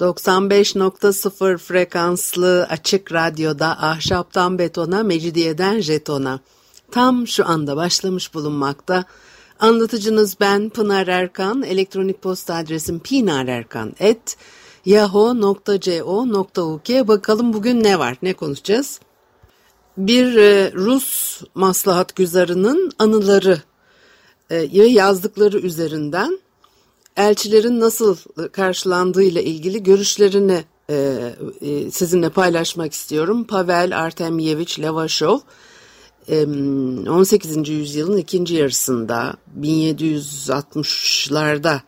95.0 frekanslı açık radyoda ahşaptan betona, mecidiyeden jetona. Tam şu anda başlamış bulunmakta. Anlatıcınız ben Pınar Erkan. Elektronik posta adresim pinarerkan.yahoo.co.uk Bakalım bugün ne var, ne konuşacağız? Bir e, Rus maslahat güzarının anıları ve yazdıkları üzerinden elçilerin nasıl karşılandığı ile ilgili görüşlerini e, e, sizinle paylaşmak istiyorum. Pavel Artemyevich Levashov 18. yüzyılın ikinci yarısında 1760'larda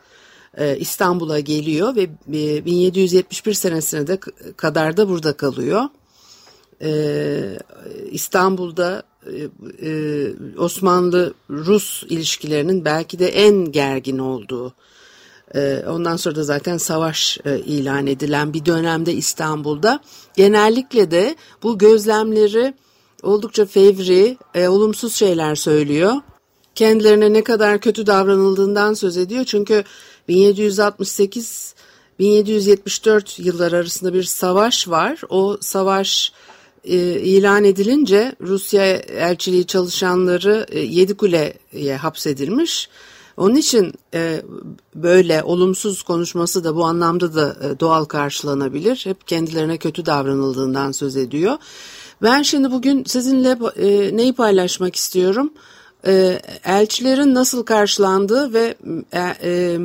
İstanbul'a geliyor ve 1771 senesine de kadar da burada kalıyor. İstanbul'da Osmanlı-Rus ilişkilerinin belki de en gergin olduğu ondan sonra da zaten savaş e, ilan edilen bir dönemde İstanbul'da genellikle de bu gözlemleri oldukça fevri, e, olumsuz şeyler söylüyor. Kendilerine ne kadar kötü davranıldığından söz ediyor. Çünkü 1768 1774 yıllar arasında bir savaş var. O savaş e, ilan edilince Rusya elçiliği çalışanları Yedikule'ye hapsedilmiş onun için e, böyle olumsuz konuşması da bu anlamda da e, doğal karşılanabilir. Hep kendilerine kötü davranıldığından söz ediyor. Ben şimdi bugün sizinle e, neyi paylaşmak istiyorum? E, elçilerin nasıl karşılandığı ve e, e,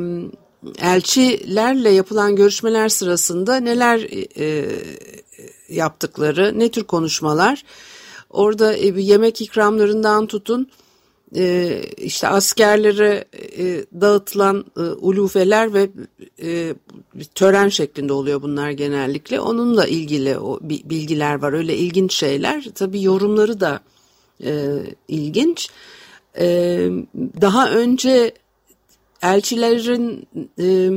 elçilerle yapılan görüşmeler sırasında neler e, yaptıkları, ne tür konuşmalar. Orada e, yemek ikramlarından tutun e, işte askerlere e, dağıtılan e, ulufeler ve e, tören şeklinde oluyor bunlar genellikle. Onunla ilgili o bilgiler var öyle ilginç şeyler. Tabii yorumları da e, ilginç. E, daha önce elçilerin e,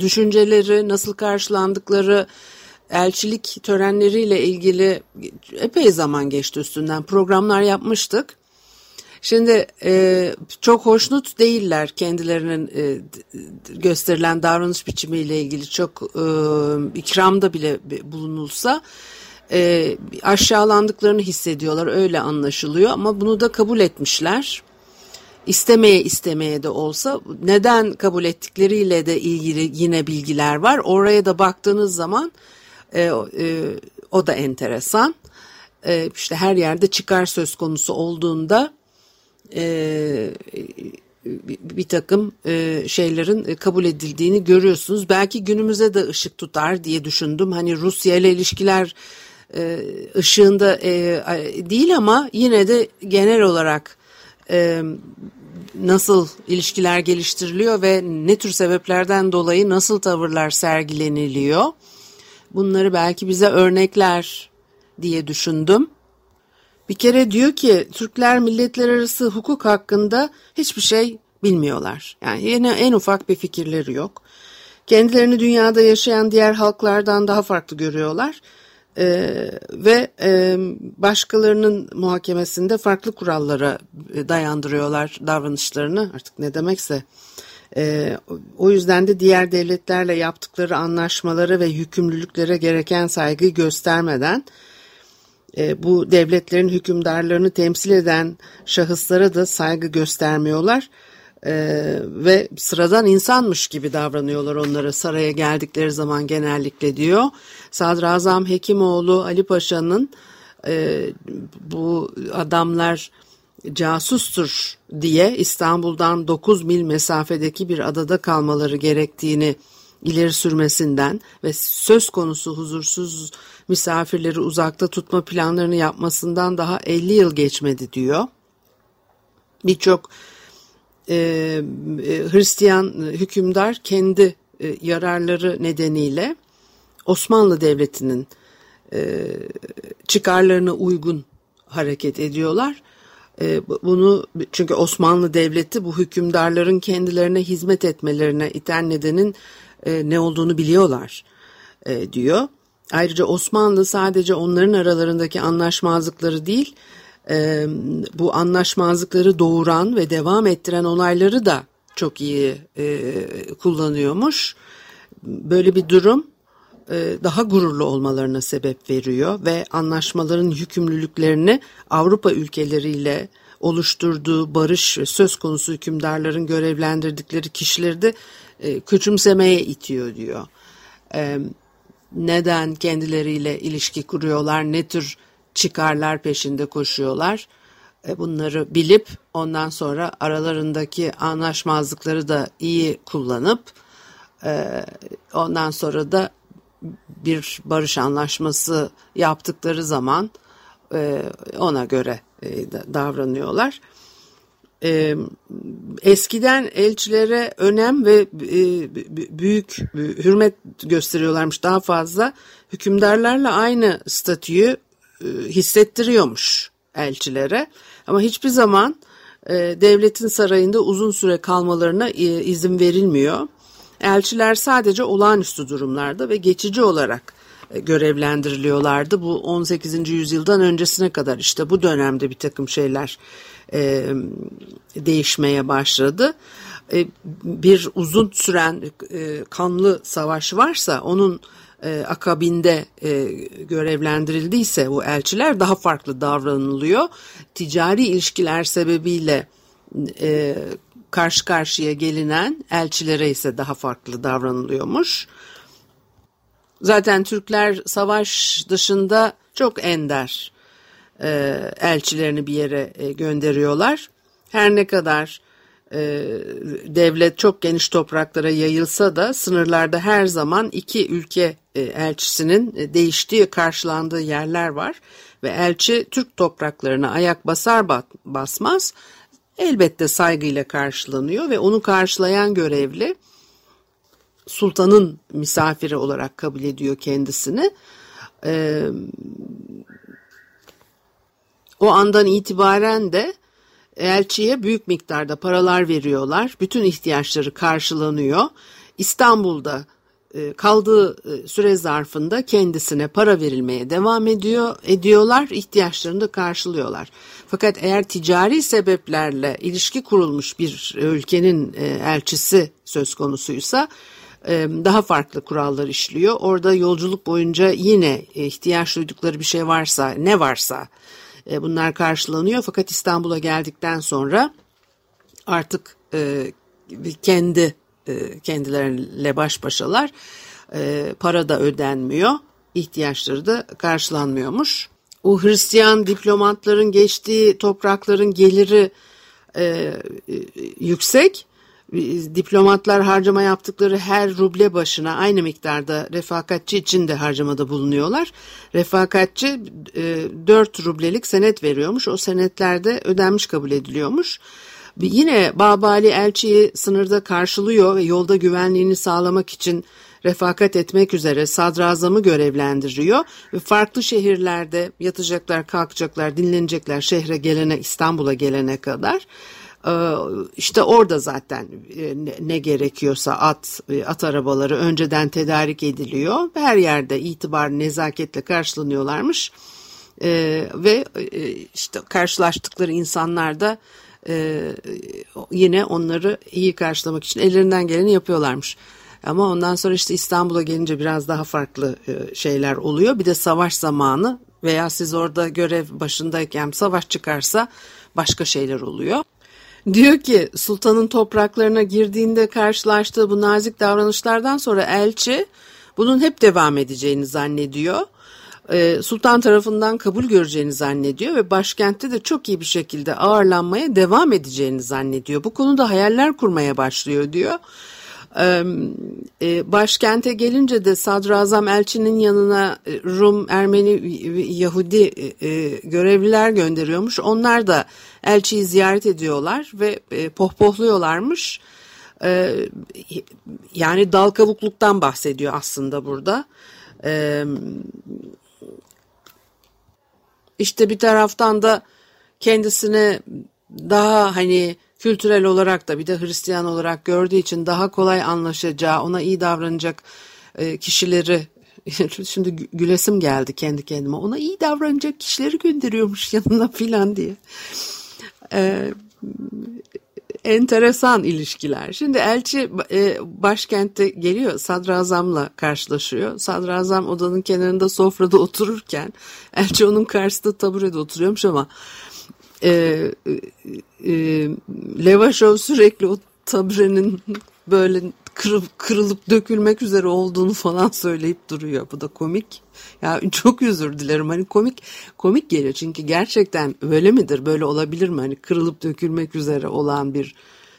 düşünceleri nasıl karşılandıkları elçilik törenleriyle ilgili epey zaman geçti üstünden programlar yapmıştık. Şimdi e, çok hoşnut değiller kendilerinin e, gösterilen davranış biçimiyle ilgili çok e, ikramda bile bulunulsa e, aşağılandıklarını hissediyorlar öyle anlaşılıyor ama bunu da kabul etmişler. İstemeye istemeye de olsa neden kabul ettikleriyle de ilgili yine bilgiler var. Oraya da baktığınız zaman e, e, o da enteresan. E, işte her yerde çıkar söz konusu olduğunda e, bir takım e, şeylerin kabul edildiğini görüyorsunuz. Belki günümüze de ışık tutar diye düşündüm. Hani Rusya ile ilişkiler e, ışığında e, değil ama yine de genel olarak e, nasıl ilişkiler geliştiriliyor ve ne tür sebeplerden dolayı nasıl tavırlar sergileniliyor. Bunları belki bize örnekler diye düşündüm. Bir kere diyor ki Türkler milletler arası hukuk hakkında hiçbir şey bilmiyorlar. Yani yine en ufak bir fikirleri yok. Kendilerini dünyada yaşayan diğer halklardan daha farklı görüyorlar. Ee, ve e, başkalarının muhakemesinde farklı kurallara e, dayandırıyorlar davranışlarını artık ne demekse. E, o yüzden de diğer devletlerle yaptıkları anlaşmaları ve yükümlülüklere gereken saygıyı göstermeden e, bu devletlerin hükümdarlarını temsil eden şahıslara da saygı göstermiyorlar e, ve sıradan insanmış gibi davranıyorlar onlara saraya geldikleri zaman genellikle diyor. Sadrazam Hekimoğlu Ali Paşa'nın e, bu adamlar casustur diye İstanbul'dan 9 mil mesafedeki bir adada kalmaları gerektiğini ileri sürmesinden ve söz konusu huzursuz misafirleri uzakta tutma planlarını yapmasından daha 50 yıl geçmedi diyor. Birçok e, e, Hristiyan hükümdar kendi e, yararları nedeniyle Osmanlı Devleti'nin e, çıkarlarına uygun hareket ediyorlar. E, bunu çünkü Osmanlı Devleti bu hükümdarların kendilerine hizmet etmelerine iten nedenin e, ne olduğunu biliyorlar e, diyor. Ayrıca Osmanlı sadece onların aralarındaki anlaşmazlıkları değil, e, bu anlaşmazlıkları doğuran ve devam ettiren olayları da çok iyi e, kullanıyormuş. Böyle bir durum e, daha gururlu olmalarına sebep veriyor ve anlaşmaların yükümlülüklerini Avrupa ülkeleriyle oluşturduğu barış ve söz konusu hükümdarların görevlendirdikleri kişileri de e, küçümsemeye itiyor diyor. E, neden kendileriyle ilişki kuruyorlar, ne tür çıkarlar peşinde koşuyorlar. Bunları bilip ondan sonra aralarındaki anlaşmazlıkları da iyi kullanıp ondan sonra da bir barış anlaşması yaptıkları zaman e, ona göre e, davranıyorlar. E, eskiden elçilere önem ve büyük hürmet gösteriyorlarmış daha fazla. Hükümdarlarla aynı statüyü hissettiriyormuş elçilere. Ama hiçbir zaman devletin sarayında uzun süre kalmalarına izin verilmiyor. Elçiler sadece olağanüstü durumlarda ve geçici olarak e, görevlendiriliyorlardı. Bu 18. yüzyıldan öncesine kadar işte bu dönemde bir takım şeyler e, değişmeye başladı. E, bir uzun süren e, kanlı savaş varsa onun e, akabinde e, görevlendirildiyse bu elçiler daha farklı davranılıyor. Ticari ilişkiler sebebiyle e, karşı karşıya gelinen elçilere ise daha farklı davranılıyormuş. Zaten Türkler savaş dışında çok ender e, elçilerini bir yere e, gönderiyorlar. Her ne kadar e, devlet çok geniş topraklara yayılsa da sınırlarda her zaman iki ülke e, elçisinin e, değiştiği karşılandığı yerler var ve elçi Türk topraklarına ayak basar basmaz elbette saygıyla karşılanıyor ve onu karşılayan görevli sultanın misafiri olarak kabul ediyor kendisini. Ee, o andan itibaren de elçiye büyük miktarda paralar veriyorlar. Bütün ihtiyaçları karşılanıyor. İstanbul'da e, kaldığı e, süre zarfında kendisine para verilmeye devam ediyor ediyorlar, ihtiyaçlarını da karşılıyorlar. Fakat eğer ticari sebeplerle ilişki kurulmuş bir ülkenin e, elçisi söz konusuysa daha farklı kurallar işliyor. Orada yolculuk boyunca yine ihtiyaç duydukları bir şey varsa, ne varsa bunlar karşılanıyor. Fakat İstanbul'a geldikten sonra artık kendi e, kendileriyle baş başalar. E, para da ödenmiyor, ihtiyaçları da karşılanmıyormuş. O Hristiyan diplomatların geçtiği toprakların geliri e, yüksek. Diplomatlar harcama yaptıkları her ruble başına aynı miktarda refakatçi için de harcamada bulunuyorlar. Refakatçi e, 4 rublelik senet veriyormuş. O senetlerde ödenmiş kabul ediliyormuş. Yine Babali elçiyi sınırda karşılıyor ve yolda güvenliğini sağlamak için refakat etmek üzere sadrazamı görevlendiriyor ve farklı şehirlerde yatacaklar, kalkacaklar, dinlenecekler şehre gelene, İstanbul'a gelene kadar. Ee, işte orada zaten e, ne gerekiyorsa at, e, at arabaları önceden tedarik ediliyor. Her yerde itibar, nezaketle karşılanıyorlarmış. Ee, ve e, işte karşılaştıkları insanlar da yine onları iyi karşılamak için ellerinden geleni yapıyorlarmış. Ama ondan sonra işte İstanbul'a gelince biraz daha farklı şeyler oluyor. Bir de savaş zamanı veya siz orada görev başındayken savaş çıkarsa başka şeyler oluyor. Diyor ki sultanın topraklarına girdiğinde karşılaştığı bu nazik davranışlardan sonra elçi bunun hep devam edeceğini zannediyor e, sultan tarafından kabul göreceğini zannediyor ve başkentte de çok iyi bir şekilde ağırlanmaya devam edeceğini zannediyor. Bu konuda hayaller kurmaya başlıyor diyor. E, başkente gelince de Sadrazam elçinin yanına e, Rum, Ermeni, Yahudi görevliler gönderiyormuş. Onlar da elçiyi ziyaret ediyorlar ve pohpohluyorlarmış. Yani dal kavukluktan bahsediyor aslında burada. E, işte bir taraftan da kendisini daha hani kültürel olarak da bir de Hristiyan olarak gördüğü için daha kolay anlaşacağı, ona iyi davranacak e, kişileri şimdi gülesim geldi kendi kendime. Ona iyi davranacak kişileri gönderiyormuş yanına filan diye. Ee, enteresan ilişkiler. Şimdi elçi e, başkentte geliyor sadrazamla karşılaşıyor. Sadrazam odanın kenarında sofrada otururken elçi onun karşısında taburede oturuyormuş ama e, e, Levaşov sürekli o taburenin böyle kırıp, kırılıp dökülmek üzere olduğunu falan söyleyip duruyor. Bu da komik. Ya çok özür dilerim. Hani komik komik geliyor çünkü gerçekten öyle midir? Böyle olabilir mi? Hani kırılıp dökülmek üzere olan bir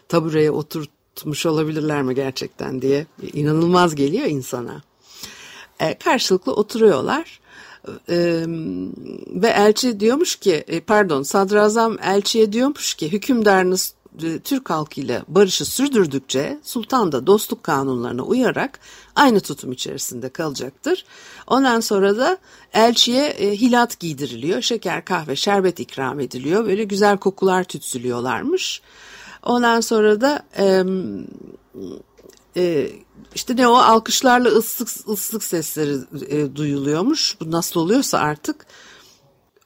tabureye oturtmuş olabilirler mi gerçekten diye inanılmaz geliyor insana. E, karşılıklı oturuyorlar. Ee, ve elçi diyormuş ki e, pardon sadrazam elçiye diyormuş ki hükümdarınız e, Türk halkıyla barışı sürdürdükçe sultan da dostluk kanunlarına uyarak aynı tutum içerisinde kalacaktır. Ondan sonra da elçiye e, hilat giydiriliyor. Şeker, kahve, şerbet ikram ediliyor. Böyle güzel kokular tütsülüyorlarmış. Ondan sonra da e, e, işte ne o alkışlarla ıslık, ıslık sesleri e, duyuluyormuş. Bu nasıl oluyorsa artık.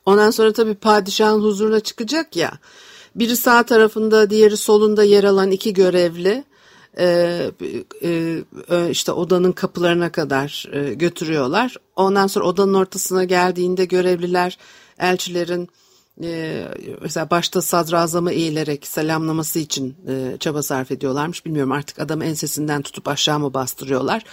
Ondan sonra tabii padişahın huzuruna çıkacak ya. Biri sağ tarafında, diğeri solunda yer alan iki görevli e, e, işte odanın kapılarına kadar e, götürüyorlar. Ondan sonra odanın ortasına geldiğinde görevliler elçilerin e, mesela başta sadrazamı eğilerek selamlaması için e, çaba sarf ediyorlarmış. Bilmiyorum artık adamı ensesinden tutup aşağı mı bastırıyorlar.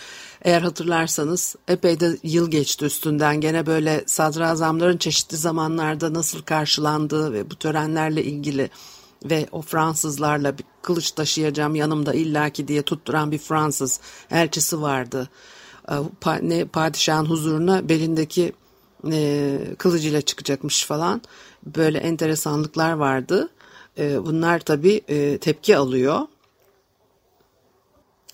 Eğer hatırlarsanız epey de yıl geçti üstünden gene böyle sadrazamların çeşitli zamanlarda nasıl karşılandığı ve bu törenlerle ilgili ve o Fransızlarla bir kılıç taşıyacağım yanımda illaki diye tutturan bir Fransız elçisi vardı. Ne padişahın huzuruna belindeki e, kılıcıyla çıkacakmış falan. Böyle enteresanlıklar vardı. E, bunlar tabii e, tepki alıyor.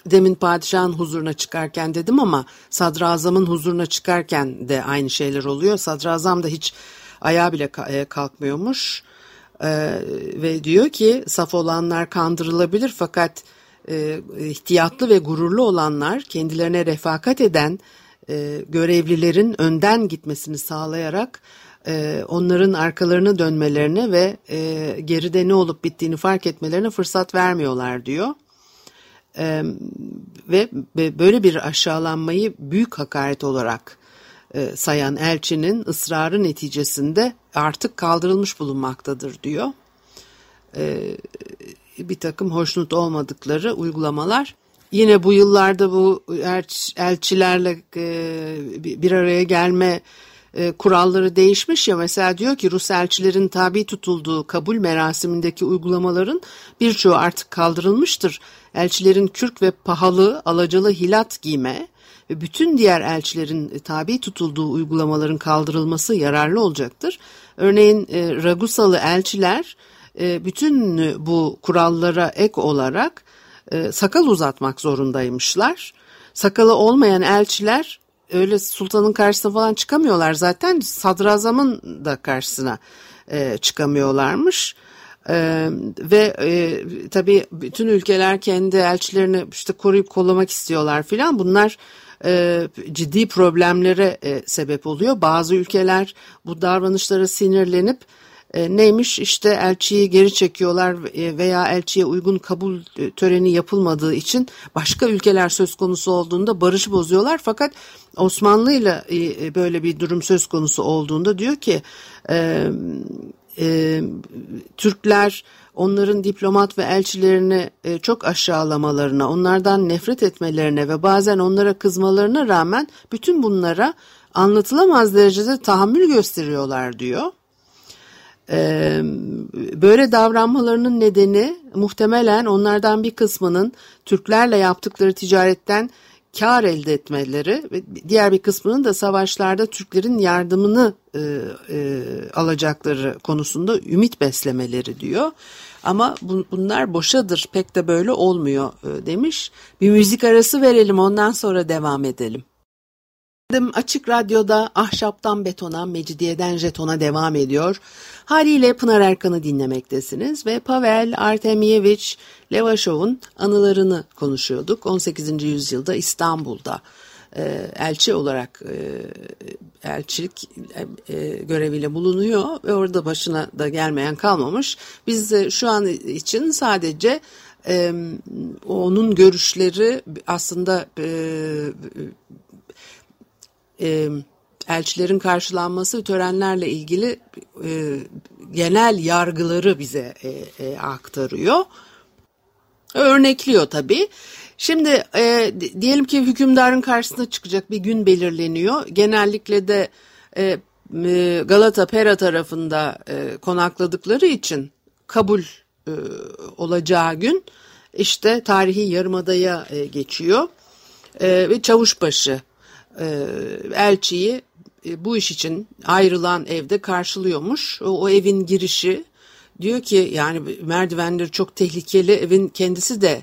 Demin padişahın huzuruna çıkarken dedim ama sadrazamın huzuruna çıkarken de aynı şeyler oluyor. Sadrazam da hiç ayağa bile e, kalkmıyormuş. Ee, ve diyor ki saf olanlar kandırılabilir fakat e, ihtiyatlı ve gururlu olanlar kendilerine refakat eden görevlilerin önden gitmesini sağlayarak e, onların arkalarını dönmelerine ve e, geride ne olup bittiğini fark etmelerine fırsat vermiyorlar diyor. E, ve, böyle bir aşağılanmayı büyük hakaret olarak sayan elçinin ısrarı neticesinde artık kaldırılmış bulunmaktadır diyor. Bir takım hoşnut olmadıkları uygulamalar Yine bu yıllarda bu elçilerle bir araya gelme e, kuralları değişmiş ya mesela diyor ki Rus elçilerin tabi tutulduğu kabul merasimindeki uygulamaların birçoğu artık kaldırılmıştır. Elçilerin kürk ve pahalı alacalı hilat giyme ve bütün diğer elçilerin tabi tutulduğu uygulamaların kaldırılması yararlı olacaktır. Örneğin e, Ragusalı elçiler bütün bu kurallara ek olarak e, sakal uzatmak zorundaymışlar. Sakalı olmayan elçiler öyle sultanın karşısına falan çıkamıyorlar zaten sadrazamın da karşısına e, çıkamıyorlarmış. Ee, ve e, tabii bütün ülkeler kendi elçilerini işte koruyup kollamak istiyorlar filan. Bunlar e, ciddi problemlere e, sebep oluyor. Bazı ülkeler bu davranışlara sinirlenip e, neymiş işte elçiyi geri çekiyorlar e, veya elçiye uygun kabul e, töreni yapılmadığı için başka ülkeler söz konusu olduğunda barışı bozuyorlar. Fakat Osmanlı ile böyle bir durum söz konusu olduğunda diyor ki Türkler onların diplomat ve elçilerini çok aşağılamalarına, onlardan nefret etmelerine ve bazen onlara kızmalarına rağmen bütün bunlara anlatılamaz derecede tahammül gösteriyorlar diyor. Ee, böyle davranmalarının nedeni muhtemelen onlardan bir kısmının Türklerle yaptıkları ticaretten kar elde etmeleri ve diğer bir kısmının da savaşlarda Türklerin yardımını e, e, alacakları konusunda ümit beslemeleri diyor. Ama bu, bunlar boşadır pek de böyle olmuyor e, demiş. Bir müzik arası verelim ondan sonra devam edelim. Açık Radyo'da Ahşaptan Betona, Mecidiyeden Jeton'a devam ediyor. Haliyle Pınar Erkan'ı dinlemektesiniz ve Pavel Artemyevich Levashov'un anılarını konuşuyorduk. 18. yüzyılda İstanbul'da e, elçi olarak e, elçilik e, göreviyle bulunuyor ve orada başına da gelmeyen kalmamış. Biz de şu an için sadece onun görüşleri aslında elçilerin karşılanması törenlerle ilgili genel yargıları bize aktarıyor. Örnekliyor tabii. Şimdi e, diyelim ki hükümdarın karşısına çıkacak bir gün belirleniyor. Genellikle de e, e, Galata Pera tarafında e, konakladıkları için kabul e, olacağı gün işte tarihi yarımadaya e, geçiyor. E, ve çavuşbaşı e, elçiyi e, bu iş için ayrılan evde karşılıyormuş. O, o evin girişi diyor ki yani merdivenleri çok tehlikeli evin kendisi de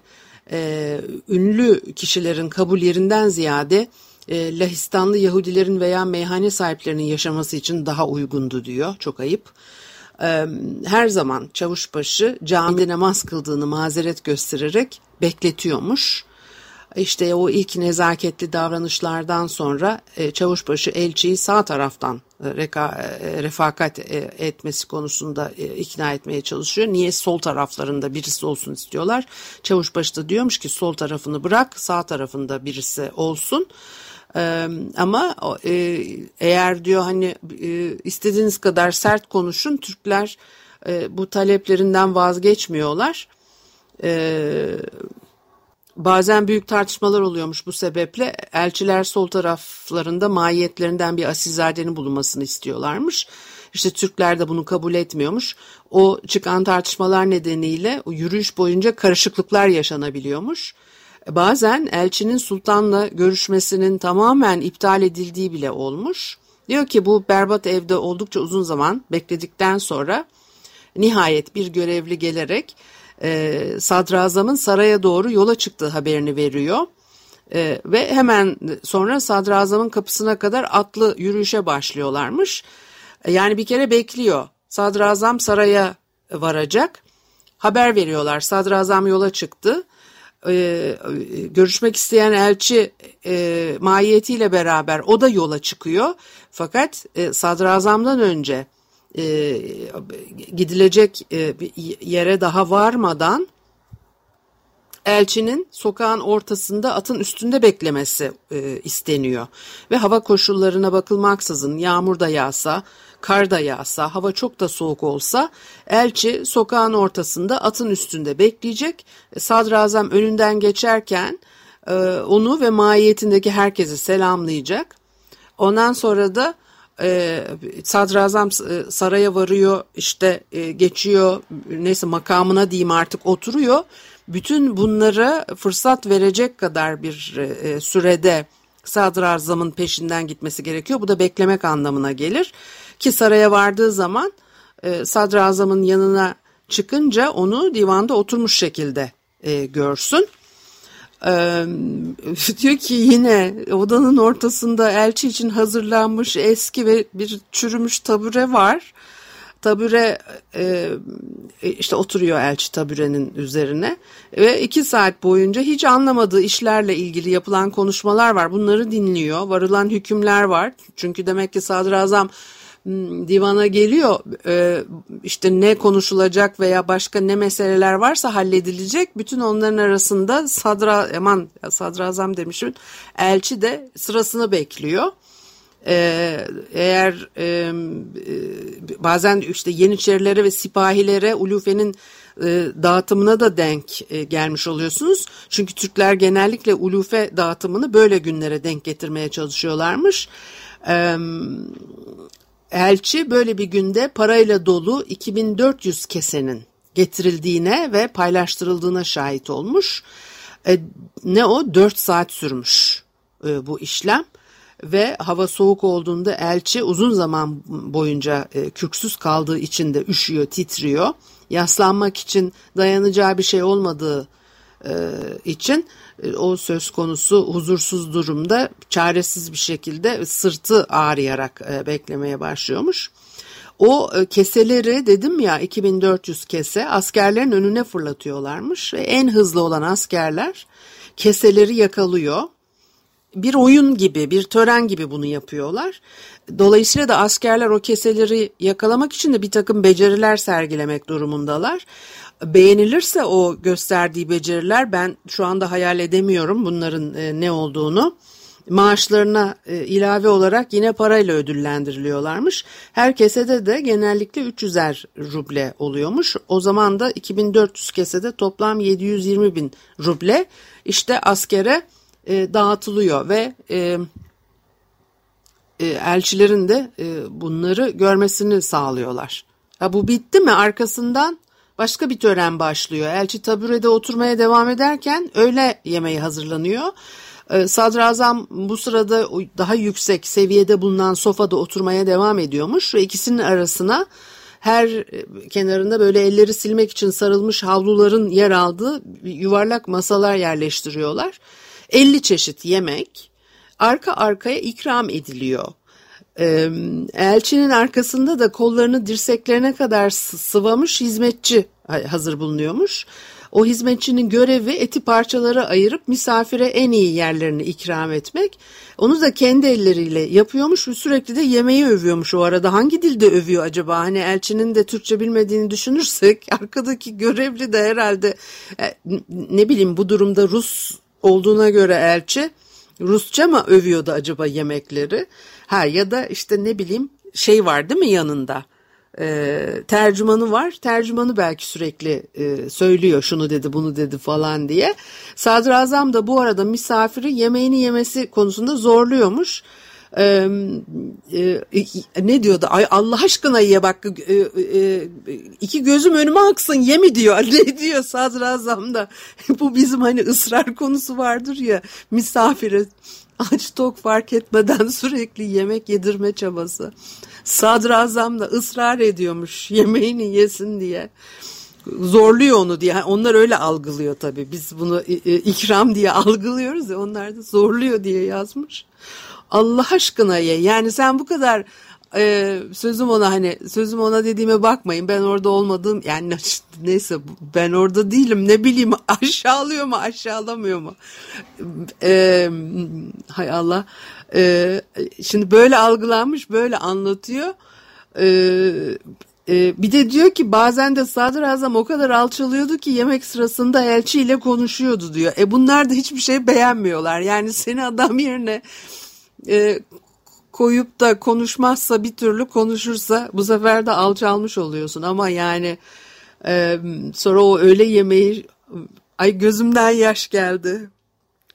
e, ünlü kişilerin kabul yerinden ziyade e, Lahistanlı Yahudilerin veya meyhane sahiplerinin yaşaması için daha uygundu diyor. Çok ayıp. E, her zaman çavuşbaşı camide namaz kıldığını mazeret göstererek bekletiyormuş. İşte o ilk nezaketli davranışlardan sonra e, Çavuşbaşı elçiyi sağ taraftan e, reka, e, refakat etmesi konusunda ikna etmeye çalışıyor. Niye sol taraflarında birisi olsun istiyorlar? Çavuşbaşı da diyormuş ki sol tarafını bırak sağ tarafında birisi olsun. Ama eğer diyor hani istediğiniz kadar sert konuşun Türkler bu taleplerinden vazgeçmiyorlar. E, Bazen büyük tartışmalar oluyormuş bu sebeple. Elçiler sol taraflarında mahiyetlerinden bir asilzadenin bulunmasını istiyorlarmış. İşte Türkler de bunu kabul etmiyormuş. O çıkan tartışmalar nedeniyle o yürüyüş boyunca karışıklıklar yaşanabiliyormuş. Bazen elçinin sultanla görüşmesinin tamamen iptal edildiği bile olmuş. Diyor ki bu berbat evde oldukça uzun zaman bekledikten sonra nihayet bir görevli gelerek e, sadrazamın saraya doğru yola çıktığı haberini veriyor. E, ve hemen sonra sadrazamın kapısına kadar atlı yürüyüşe başlıyorlarmış. E, yani bir kere bekliyor. Sadrazam saraya varacak. Haber veriyorlar. Sadrazam yola çıktı. Ee, görüşmek isteyen elçi e, mahiyetiyle beraber o da yola çıkıyor. Fakat e, sadrazamdan önce e, gidilecek e, yere daha varmadan elçinin sokağın ortasında atın üstünde beklemesi e, isteniyor. Ve hava koşullarına bakılmaksızın yağmur da yağsa, kar da yağsa, hava çok da soğuk olsa elçi sokağın ortasında atın üstünde bekleyecek. E, sadrazam önünden geçerken e, onu ve mahiyetindeki herkesi selamlayacak. Ondan sonra da e, sadrazam e, saraya varıyor işte e, geçiyor neyse makamına diyeyim artık oturuyor. Bütün bunlara fırsat verecek kadar bir e, sürede sadrazamın peşinden gitmesi gerekiyor. Bu da beklemek anlamına gelir. Ki saraya vardığı zaman e, sadrazamın yanına çıkınca onu divanda oturmuş şekilde e, görsün. Ee, diyor ki yine odanın ortasında elçi için hazırlanmış eski ve bir çürümüş tabure var. Tabure e, işte oturuyor elçi taburenin üzerine ve iki saat boyunca hiç anlamadığı işlerle ilgili yapılan konuşmalar var. Bunları dinliyor. Varılan hükümler var. Çünkü demek ki sadrazam divana geliyor e, işte ne konuşulacak veya başka ne meseleler varsa halledilecek bütün onların arasında sadra aman sadrazam demişim elçi de sırasını bekliyor. Ee, eğer e, bazen işte yeniçerilere ve sipahilere ulufenin e, dağıtımına da denk e, gelmiş oluyorsunuz. Çünkü Türkler genellikle ulufe dağıtımını böyle günlere denk getirmeye çalışıyorlarmış. Elçi böyle bir günde parayla dolu 2400 kesenin getirildiğine ve paylaştırıldığına şahit olmuş. E, ne o 4 saat sürmüş e, bu işlem ve hava soğuk olduğunda elçi uzun zaman boyunca e, kürksüz kaldığı için de üşüyor, titriyor. Yaslanmak için dayanacağı bir şey olmadığı için e, o söz konusu huzursuz durumda çaresiz bir şekilde sırtı ağrıyarak e, beklemeye başlıyormuş. O e, keseleri dedim ya 2400 kese askerlerin önüne fırlatıyorlarmış ve en hızlı olan askerler keseleri yakalıyor. Bir oyun gibi, bir tören gibi bunu yapıyorlar. Dolayısıyla da askerler o keseleri yakalamak için de bir takım beceriler sergilemek durumundalar. Beğenilirse o gösterdiği beceriler ben şu anda hayal edemiyorum bunların e, ne olduğunu maaşlarına e, ilave olarak yine parayla ödüllendiriliyorlarmış. Her kesede de genellikle 300'er ruble oluyormuş. O zaman da 2400 kesede toplam 720 bin ruble işte askere e, dağıtılıyor ve elçilerin de bunları görmesini sağlıyorlar. Ha, bu bitti mi arkasından başka bir tören başlıyor. Elçi taburede oturmaya devam ederken öğle yemeği hazırlanıyor. Ee, sadrazam bu sırada daha yüksek seviyede bulunan sofada oturmaya devam ediyormuş ve ikisinin arasına her e, kenarında böyle elleri silmek için sarılmış havluların yer aldığı yuvarlak masalar yerleştiriyorlar. 50 çeşit yemek arka arkaya ikram ediliyor. Elçinin arkasında da kollarını dirseklerine kadar sıvamış hizmetçi hazır bulunuyormuş. O hizmetçinin görevi eti parçalara ayırıp misafire en iyi yerlerini ikram etmek. Onu da kendi elleriyle yapıyormuş ve sürekli de yemeği övüyormuş o arada. Hangi dilde övüyor acaba? Hani elçinin de Türkçe bilmediğini düşünürsek arkadaki görevli de herhalde e, ne bileyim bu durumda Rus olduğuna göre elçi Rusça mı övüyordu acaba yemekleri? Ha ya da işte ne bileyim şey var değil mi yanında? e, tercümanı var. Tercümanı belki sürekli e, söylüyor şunu dedi bunu dedi falan diye. Sadrazam da bu arada misafiri yemeğini yemesi konusunda zorluyormuş. Ee, e, ne diyordu? Ay Allah aşkına ye bak e, e, iki gözüm önüme aksın ye mi diyor. Ne diyor sadrazam da bu bizim hani ısrar konusu vardır ya misafire aç tok fark etmeden sürekli yemek yedirme çabası. Sadrazam da ısrar ediyormuş yemeğini yesin diye. Zorluyor onu diye. Onlar öyle algılıyor tabii. Biz bunu ikram diye algılıyoruz ya onlar da zorluyor diye yazmış. Allah aşkına ye. Yani sen bu kadar e, sözüm ona hani sözüm ona dediğime bakmayın ben orada olmadığım yani neyse ben orada değilim ne bileyim aşağılıyor mu aşağılamıyor mu e, hay Allah e, şimdi böyle algılanmış böyle anlatıyor e, e, bir de diyor ki bazen de sadrazam o kadar alçalıyordu ki yemek sırasında elçiyle konuşuyordu diyor. E bunlar da hiçbir şey beğenmiyorlar. Yani seni adam yerine e, koyup da konuşmazsa bir türlü konuşursa bu sefer de alçalmış oluyorsun ama yani e, sonra o öğle yemeği ay gözümden yaş geldi.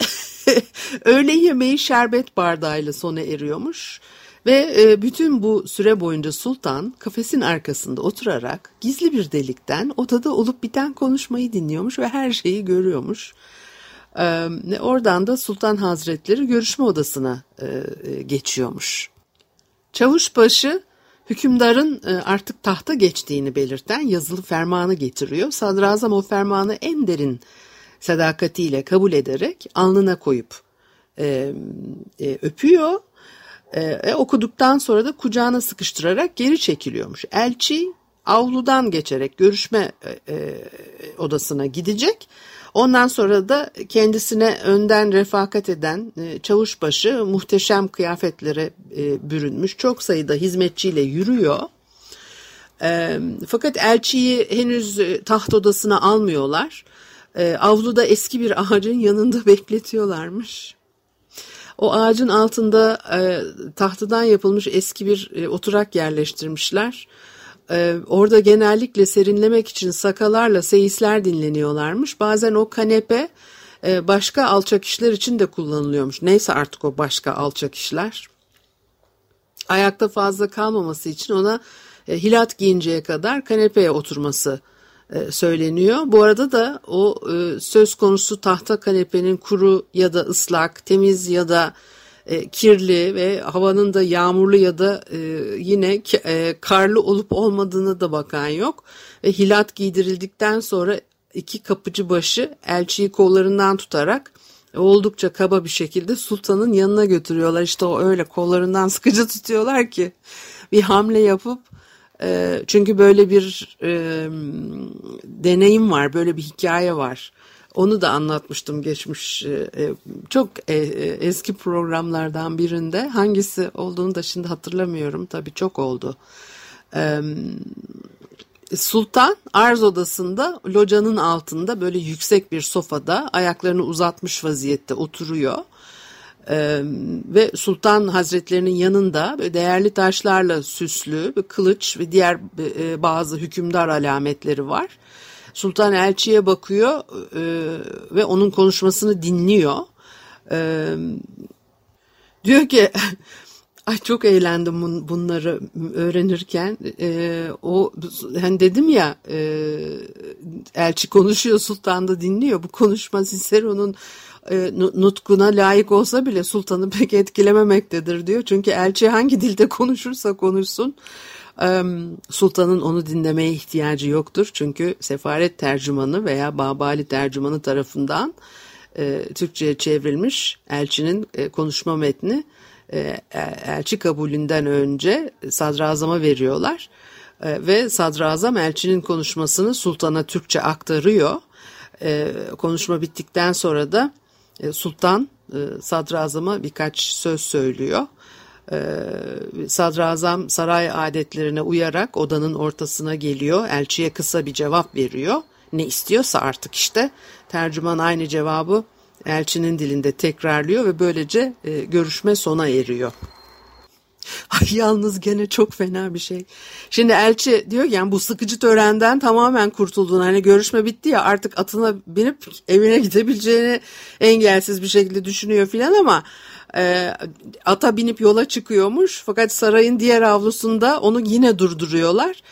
öğle yemeği şerbet bardağıyla sona eriyormuş. Ve e, bütün bu süre boyunca sultan kafesin arkasında oturarak gizli bir delikten odada olup biten konuşmayı dinliyormuş ve her şeyi görüyormuş. E, oradan da Sultan Hazretleri görüşme odasına e, geçiyormuş. Çavuşbaşı hükümdarın e, artık tahta geçtiğini belirten yazılı fermanı getiriyor. Sadrazam o fermanı en derin sadakatiyle kabul ederek alnına koyup e, e, öpüyor. E, okuduktan sonra da kucağına sıkıştırarak geri çekiliyormuş. Elçi avludan geçerek görüşme e, e, odasına gidecek. Ondan sonra da kendisine önden refakat eden e, çavuşbaşı muhteşem kıyafetlere e, bürünmüş. Çok sayıda hizmetçiyle yürüyor. E, fakat elçiyi henüz taht odasına almıyorlar. Avluda eski bir ağacın yanında bekletiyorlarmış. O ağacın altında tahtadan yapılmış eski bir oturak yerleştirmişler. Ee, orada genellikle serinlemek için sakalarla seyisler dinleniyorlarmış. Bazen o kanepe e, başka alçak işler için de kullanılıyormuş. Neyse artık o başka alçak işler. Ayakta fazla kalmaması için ona e, hilat giyinceye kadar kanepeye oturması e, söyleniyor. Bu arada da o e, söz konusu tahta kanepenin kuru ya da ıslak, temiz ya da e, kirli ve havanın da yağmurlu ya da e, yine e, karlı olup olmadığını da bakan yok. Ve hilat giydirildikten sonra iki kapıcı başı elçiyi kollarından tutarak oldukça kaba bir şekilde sultanın yanına götürüyorlar. İşte o öyle kollarından sıkıcı tutuyorlar ki bir hamle yapıp e, çünkü böyle bir e, deneyim var, böyle bir hikaye var. Onu da anlatmıştım geçmiş e, e çok e, eski programlardan birinde. Hangisi olduğunu da şimdi hatırlamıyorum. Tabii çok oldu. Sultan arz odasında locanın altında böyle yüksek bir sofada ayaklarını uzatmış vaziyette oturuyor. Ee, ve Sultan Hazretlerinin yanında değerli taşlarla süslü bir kılıç ve diğer e, bazı hükümdar alametleri var. Sultan elçiye bakıyor e, ve onun konuşmasını dinliyor. E, diyor ki Ay çok eğlendim bun, bunları öğrenirken. E, o hani dedim ya e, elçi konuşuyor sultan da dinliyor. Bu konuşma Cicero'nun e, nutkuna layık olsa bile sultanı pek etkilememektedir diyor. Çünkü elçi hangi dilde konuşursa konuşsun sultanın onu dinlemeye ihtiyacı yoktur. Çünkü sefaret tercümanı veya Babali tercümanı tarafından e, Türkçe'ye çevrilmiş elçinin e, konuşma metni e, elçi kabulünden önce sadrazama veriyorlar. Ve sadrazam elçinin konuşmasını sultana Türkçe aktarıyor. Konuşma bittikten sonra da sultan sadrazama birkaç söz söylüyor. Sadrazam saray adetlerine uyarak odanın ortasına geliyor. Elçiye kısa bir cevap veriyor. Ne istiyorsa artık işte tercüman aynı cevabı elçinin dilinde tekrarlıyor ve böylece e, görüşme sona eriyor. Ay yalnız gene çok fena bir şey. Şimdi elçi diyor ki yani bu sıkıcı törenden tamamen kurtuldun. Hani görüşme bitti ya artık atına binip evine gidebileceğini engelsiz bir şekilde düşünüyor filan ama e, ata binip yola çıkıyormuş. Fakat sarayın diğer avlusunda onu yine durduruyorlar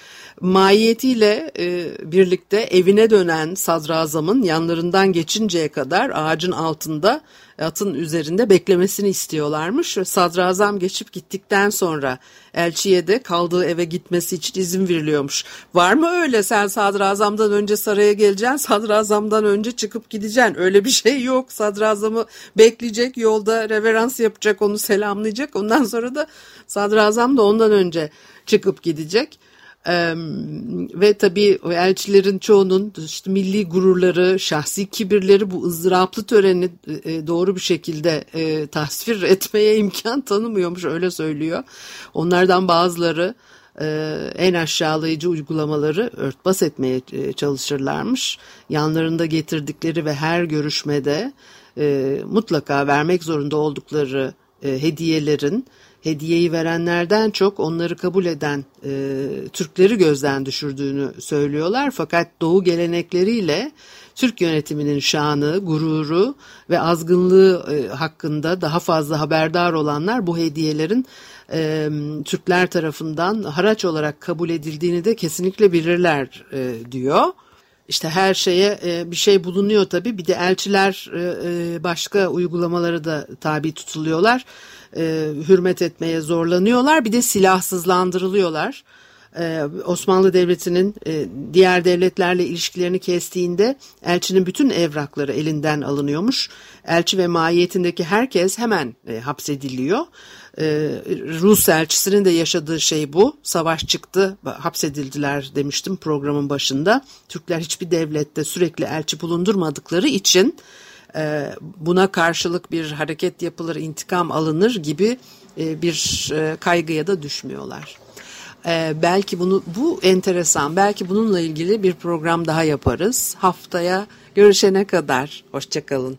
mahiyetiyle e, birlikte evine dönen sadrazamın yanlarından geçinceye kadar ağacın altında atın üzerinde beklemesini istiyorlarmış. Sadrazam geçip gittikten sonra elçiye de kaldığı eve gitmesi için izin veriliyormuş. Var mı öyle sen sadrazamdan önce saraya geleceksin, sadrazamdan önce çıkıp gideceksin. Öyle bir şey yok. Sadrazamı bekleyecek, yolda reverans yapacak, onu selamlayacak. Ondan sonra da sadrazam da ondan önce çıkıp gidecek. Ee, ve tabii elçilerin çoğunun işte milli gururları, şahsi kibirleri bu ızdıraplı töreni e, doğru bir şekilde e, tasvir etmeye imkan tanımıyormuş öyle söylüyor. Onlardan bazıları e, en aşağılayıcı uygulamaları örtbas etmeye e, çalışırlarmış. Yanlarında getirdikleri ve her görüşmede e, mutlaka vermek zorunda oldukları e, hediyelerin hediyeyi verenlerden çok onları kabul eden e, Türkleri gözden düşürdüğünü söylüyorlar. Fakat Doğu gelenekleriyle Türk yönetiminin şanı, gururu ve azgınlığı e, hakkında daha fazla haberdar olanlar bu hediyelerin e, Türkler tarafından haraç olarak kabul edildiğini de kesinlikle bilirler e, diyor. İşte her şeye e, bir şey bulunuyor tabii. Bir de elçiler e, e, başka uygulamaları da tabi tutuluyorlar. Hürmet etmeye zorlanıyorlar. Bir de silahsızlandırılıyorlar. Osmanlı Devleti'nin diğer devletlerle ilişkilerini kestiğinde elçinin bütün evrakları elinden alınıyormuş. Elçi ve mahiyetindeki herkes hemen hapsediliyor. Ee, Rus elçisinin de yaşadığı şey bu. Savaş çıktı, hapsedildiler demiştim programın başında. Türkler hiçbir devlette sürekli elçi bulundurmadıkları için e, buna karşılık bir hareket yapılır, intikam alınır gibi bir kaygıya da düşmüyorlar. Belki bunu bu enteresan. Belki bununla ilgili bir program daha yaparız. Haftaya görüşene kadar hoşçakalın.